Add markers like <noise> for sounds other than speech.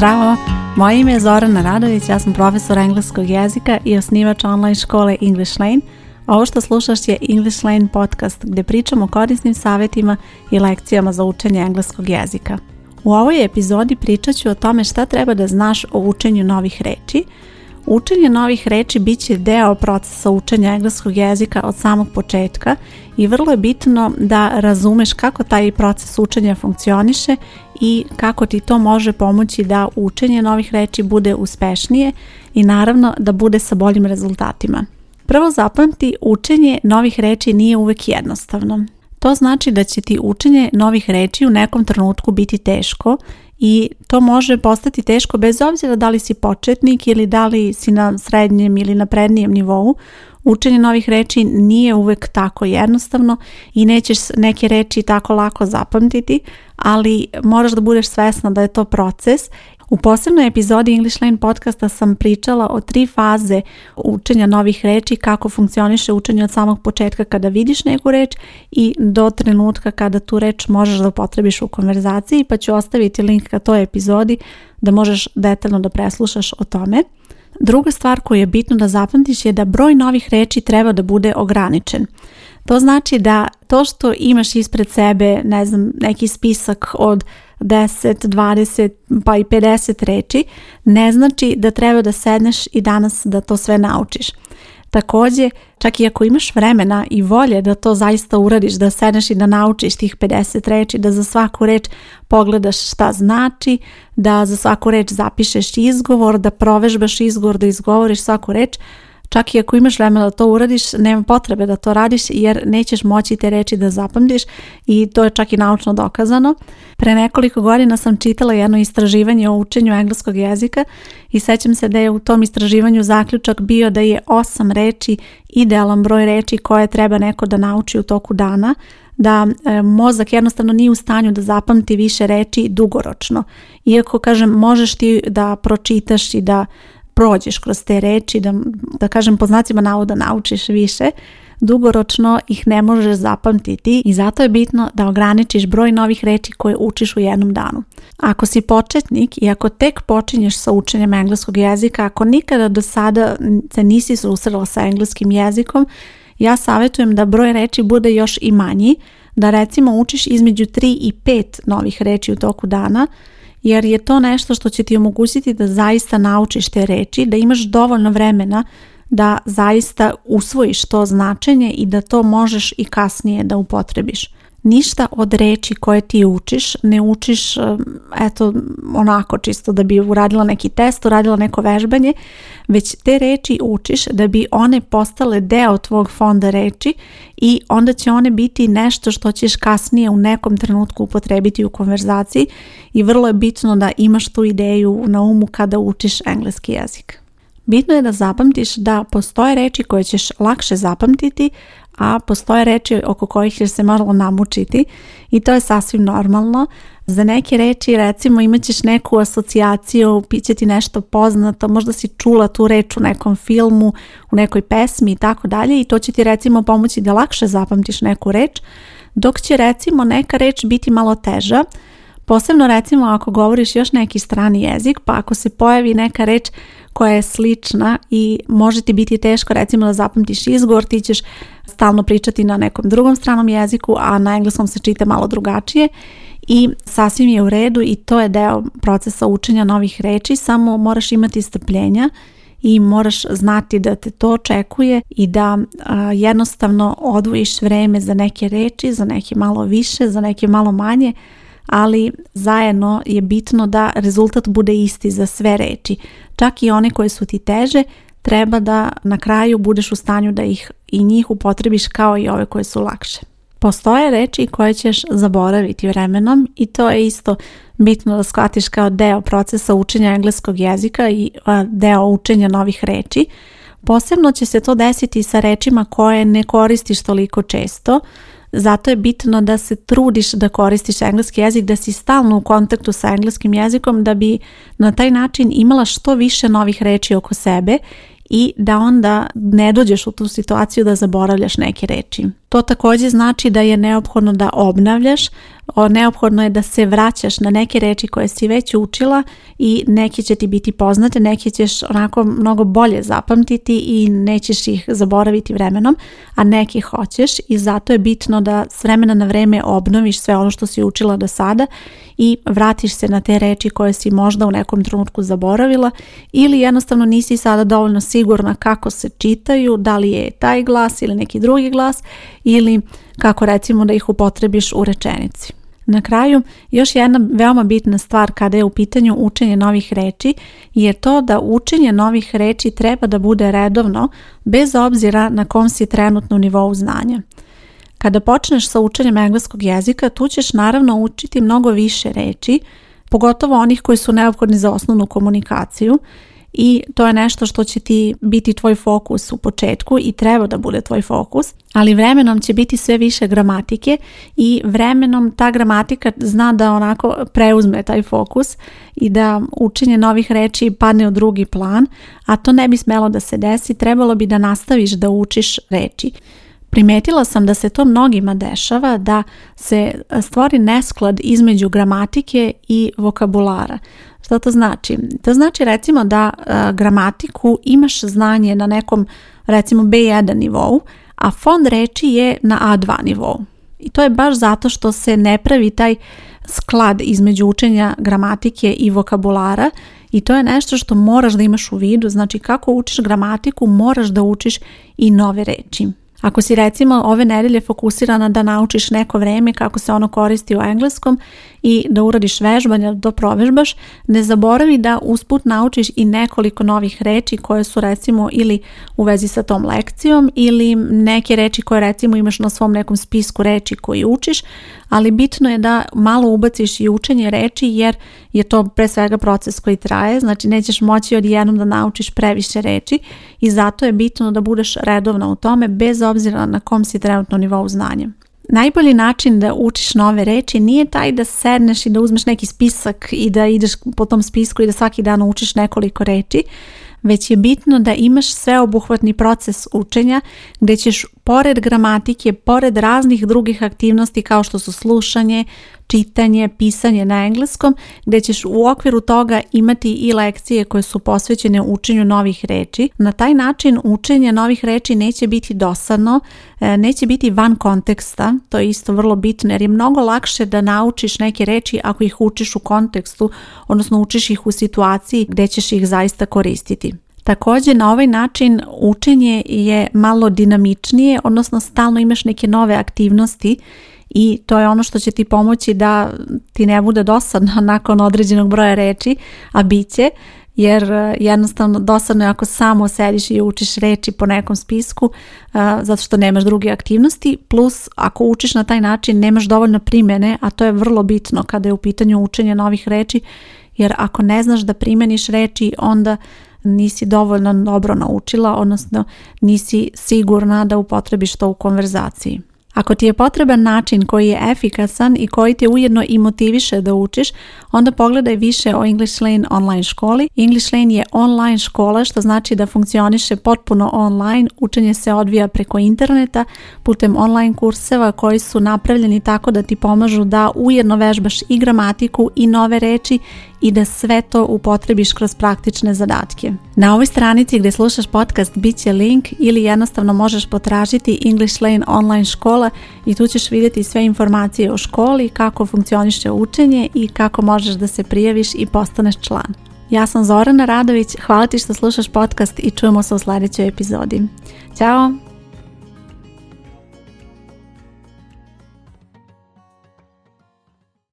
Zdravo, moje ime je Zorana Radović, ja sam profesor engleskog jezika i osnivač online škole English Lane. Ovo što slušaš je English Lane podcast gdje pričamo o korisnim savjetima i lekcijama za učenje engleskog jezika. U ovoj epizodi pričat ću o tome šta treba da znaš o učenju novih reći, Učenje novih reći bit će deo procesa učenja engleskog jezika od samog početka i vrlo je bitno da razumeš kako taj proces učenja funkcioniše i kako ti to može pomoći da učenje novih reči bude uspešnije i naravno da bude sa boljim rezultatima. Prvo zapamti, učenje novih reći nije uvek jednostavno. To znači da će ti učenje novih reći u nekom trenutku biti teško i to može postati teško bez obzira da li si početnik ili da li si na srednjem ili na prednijem nivou. Učenje novih reči nije uvek tako jednostavno i nećeš neke reći tako lako zapamtiti, ali moraš da budeš svesna da je to proces u posebnoj epizodi English Line podcasta sam pričala o tri faze učenja novih reči, kako funkcioniše učenje od samog početka kada vidiš neku reč i do trenutka kada tu reč možeš da potrebiš u konverzaciji, pa ću ostaviti link ka toj epizodi da možeš detaljno da preslušaš o tome. Druga stvar koju je bitno da zapamtiš je da broj novih reči treba da bude ograničen. To znači da to što imaš ispred sebe, ne znam, neki spisak od 10, 20 pa i 50 reči, ne znači da treba da sedneš i danas da to sve naučiš. Također, čak i ako imaš vremena i volje da to zaista uradiš, da sedneš i da naučiš tih 50 reči, da za svaku reč pogledaš šta znači, da za svaku reč zapišeš izgovor, da provežbaš izgovor, da izgovoriš svaku reč, Čak i ako imaš vremena da to uradiš, nema potrebe da to radiš jer nećeš moći te reči da zapamtiš i to je čak i naučno dokazano. Pre nekoliko godina sam čitala jedno istraživanje o učenju engleskog jezika i sećam se da je u tom istraživanju zaključak bio da je osam reči idealan broj reči koje treba neko da nauči u toku dana, da e, mozak jednostavno nije u stanju da zapamti više reči dugoročno. Iako, kažem, možeš ti da pročitaš i da prođeš kroz te reči, da, da kažem po znacima navoda naučiš više, dugoročno ih ne možeš zapamtiti i zato je bitno da ograničiš broj novih reči koje učiš u jednom danu. Ako si početnik i ako tek počinješ sa učenjem engleskog jezika, ako nikada do sada se nisi susrela sa engleskim jezikom, ja savjetujem da broj reči bude još i manji, da recimo učiš između 3 i 5 novih reči u toku dana, jer je to nešto što će ti omogućiti da zaista naučiš te reči, da imaš dovoljno vremena da zaista usvojiš to značenje i da to možeš i kasnije da upotrebiš ništa od reći koje ti učiš, ne učiš eto onako čisto da bi uradila neki test, uradila neko vežbanje, već te reči učiš da bi one postale deo tvog fonda reći i onda će one biti nešto što ćeš kasnije u nekom trenutku upotrebiti u konverzaciji i vrlo je bitno da imaš tu ideju na umu kada učiš engleski jezik. Bitno je da zapamtiš da postoje reči koje ćeš lakše zapamtiti, a postoje reči oko kojih ćeš se malo namučiti i to je sasvim normalno. Za neke reči recimo imat ćeš neku asocijaciju, će ti nešto poznato, možda si čula tu reč u nekom filmu, u nekoj pesmi i tako dalje i to će ti recimo pomoći da lakše zapamtiš neku reč, dok će recimo neka reč biti malo teža, Posebno recimo ako govoriš još neki strani jezik, pa ako se pojavi neka reč koja je slična i može ti biti teško recimo da zapamtiš izgovor, ti ćeš stalno pričati na nekom drugom stranom jeziku, a na engleskom se čite malo drugačije i sasvim je u redu i to je deo procesa učenja novih reći, samo moraš imati strpljenja i moraš znati da te to očekuje i da jednostavno odvojiš vreme za neke reči, za neke malo više, za neke malo manje, ali zajedno je bitno da rezultat bude isti za sve reći. Čak i one koje su ti teže, treba da na kraju budeš u stanju da ih i njih upotrebiš kao i ove koje su lakše. Postoje reči koje ćeš zaboraviti vremenom i to je isto bitno da shvatiš kao deo procesa učenja engleskog jezika i deo učenja novih reči. Posebno će se to desiti sa rečima koje ne koristiš toliko često, zato je bitno da se trudiš da koristiš engleski jezik, da si stalno u kontaktu sa engleskim jezikom da bi na taj način imala što više novih reči oko sebe i da onda ne dođeš u tu situaciju da zaboravljaš neke reči. To također znači da je neophodno da obnavljaš o, neophodno je da se vraćaš na neke reči koje si već učila i neke će ti biti poznate, neke ćeš onako mnogo bolje zapamtiti i nećeš ih zaboraviti vremenom, a neke hoćeš i zato je bitno da s vremena na vreme obnoviš sve ono što si učila do sada i vratiš se na te reči koje si možda u nekom trenutku zaboravila ili jednostavno nisi sada dovoljno sigurna kako se čitaju, da li je taj glas ili neki drugi glas ili kako recimo da ih upotrebiš u rečenici. Na kraju, još jedna veoma bitna stvar kada je u pitanju učenje novih reči je to da učenje novih reči treba da bude redovno bez obzira na kom si trenutno nivou znanja. Kada počneš sa učenjem engleskog jezika, tu ćeš naravno učiti mnogo više reči, pogotovo onih koji su neophodni za osnovnu komunikaciju i to je nešto što će ti biti tvoj fokus u početku i treba da bude tvoj fokus, ali vremenom će biti sve više gramatike i vremenom ta gramatika zna da onako preuzme taj fokus i da učenje novih reći padne u drugi plan, a to ne bi smelo da se desi, trebalo bi da nastaviš da učiš reći. Primetila sam da se to mnogima dešava da se stvori nesklad između gramatike i vokabulara to znači? To znači recimo da e, gramatiku imaš znanje na nekom recimo B1 nivou, a fond reči je na A2 nivou. I to je baš zato što se ne pravi taj sklad između učenja gramatike i vokabulara i to je nešto što moraš da imaš u vidu, znači kako učiš gramatiku moraš da učiš i nove reči. Ako si recimo ove nedelje fokusirana da naučiš neko vreme kako se ono koristi u engleskom i da uradiš vežbanja, da provežbaš, ne zaboravi da usput naučiš i nekoliko novih reči koje su recimo ili u vezi sa tom lekcijom ili neke reči koje recimo imaš na svom nekom spisku reći koji učiš, ali bitno je da malo ubaciš i učenje reći jer je to pre svega proces koji traje, znači nećeš moći odjednom da naučiš previše reći i zato je bitno da budeš redovna u tome bez obzira na kom si trenutno nivou znanja najbolji način da učiš nove reči nije taj da sedneš i da uzmeš neki spisak i da ideš po tom spisku i da svaki dan učiš nekoliko reči, već je bitno da imaš sveobuhvatni proces učenja gdje ćeš pored gramatike, pored raznih drugih aktivnosti kao što su slušanje, čitanje, pisanje na engleskom, gdje ćeš u okviru toga imati i lekcije koje su posvećene učenju novih reči. Na taj način učenje novih reči neće biti dosadno, e, neće biti van konteksta, to je isto vrlo bitno jer je mnogo lakše da naučiš neke reči ako ih učiš u kontekstu, odnosno učiš ih u situaciji gdje ćeš ih zaista koristiti. Također na ovaj način učenje je malo dinamičnije, odnosno stalno imaš neke nove aktivnosti i to je ono što će ti pomoći da ti ne bude dosadno <laughs> nakon određenog broja reči, a bit će, jer e, jednostavno dosadno je ako samo sediš i učiš reči po nekom spisku e, zato što nemaš druge aktivnosti, plus ako učiš na taj način nemaš dovoljno primjene, a to je vrlo bitno kada je u pitanju učenja novih reči, jer ako ne znaš da primeniš reči, onda nisi dovoljno dobro naučila, odnosno nisi sigurna da upotrebiš to u konverzaciji. Ako ti je potreban način koji je efikasan i koji te ujedno i motiviše da učiš, onda pogledaj više o English Lane online školi. English Lane je online škola što znači da funkcioniše potpuno online, učenje se odvija preko interneta putem online kurseva koji su napravljeni tako da ti pomažu da ujedno vežbaš i gramatiku i nove reči i da sve to upotrebiš kroz praktične zadatke. Na ovoj stranici gdje slušaš podcast bit će link ili jednostavno možeš potražiti English Lane online škola i tu ćeš vidjeti sve informacije o školi, kako funkcioniše učenje i kako možeš da se prijaviš i postaneš član. Ja sam Zorana Radović, hvala ti što slušaš podcast i čujemo se u sljedećoj epizodi. Ćao!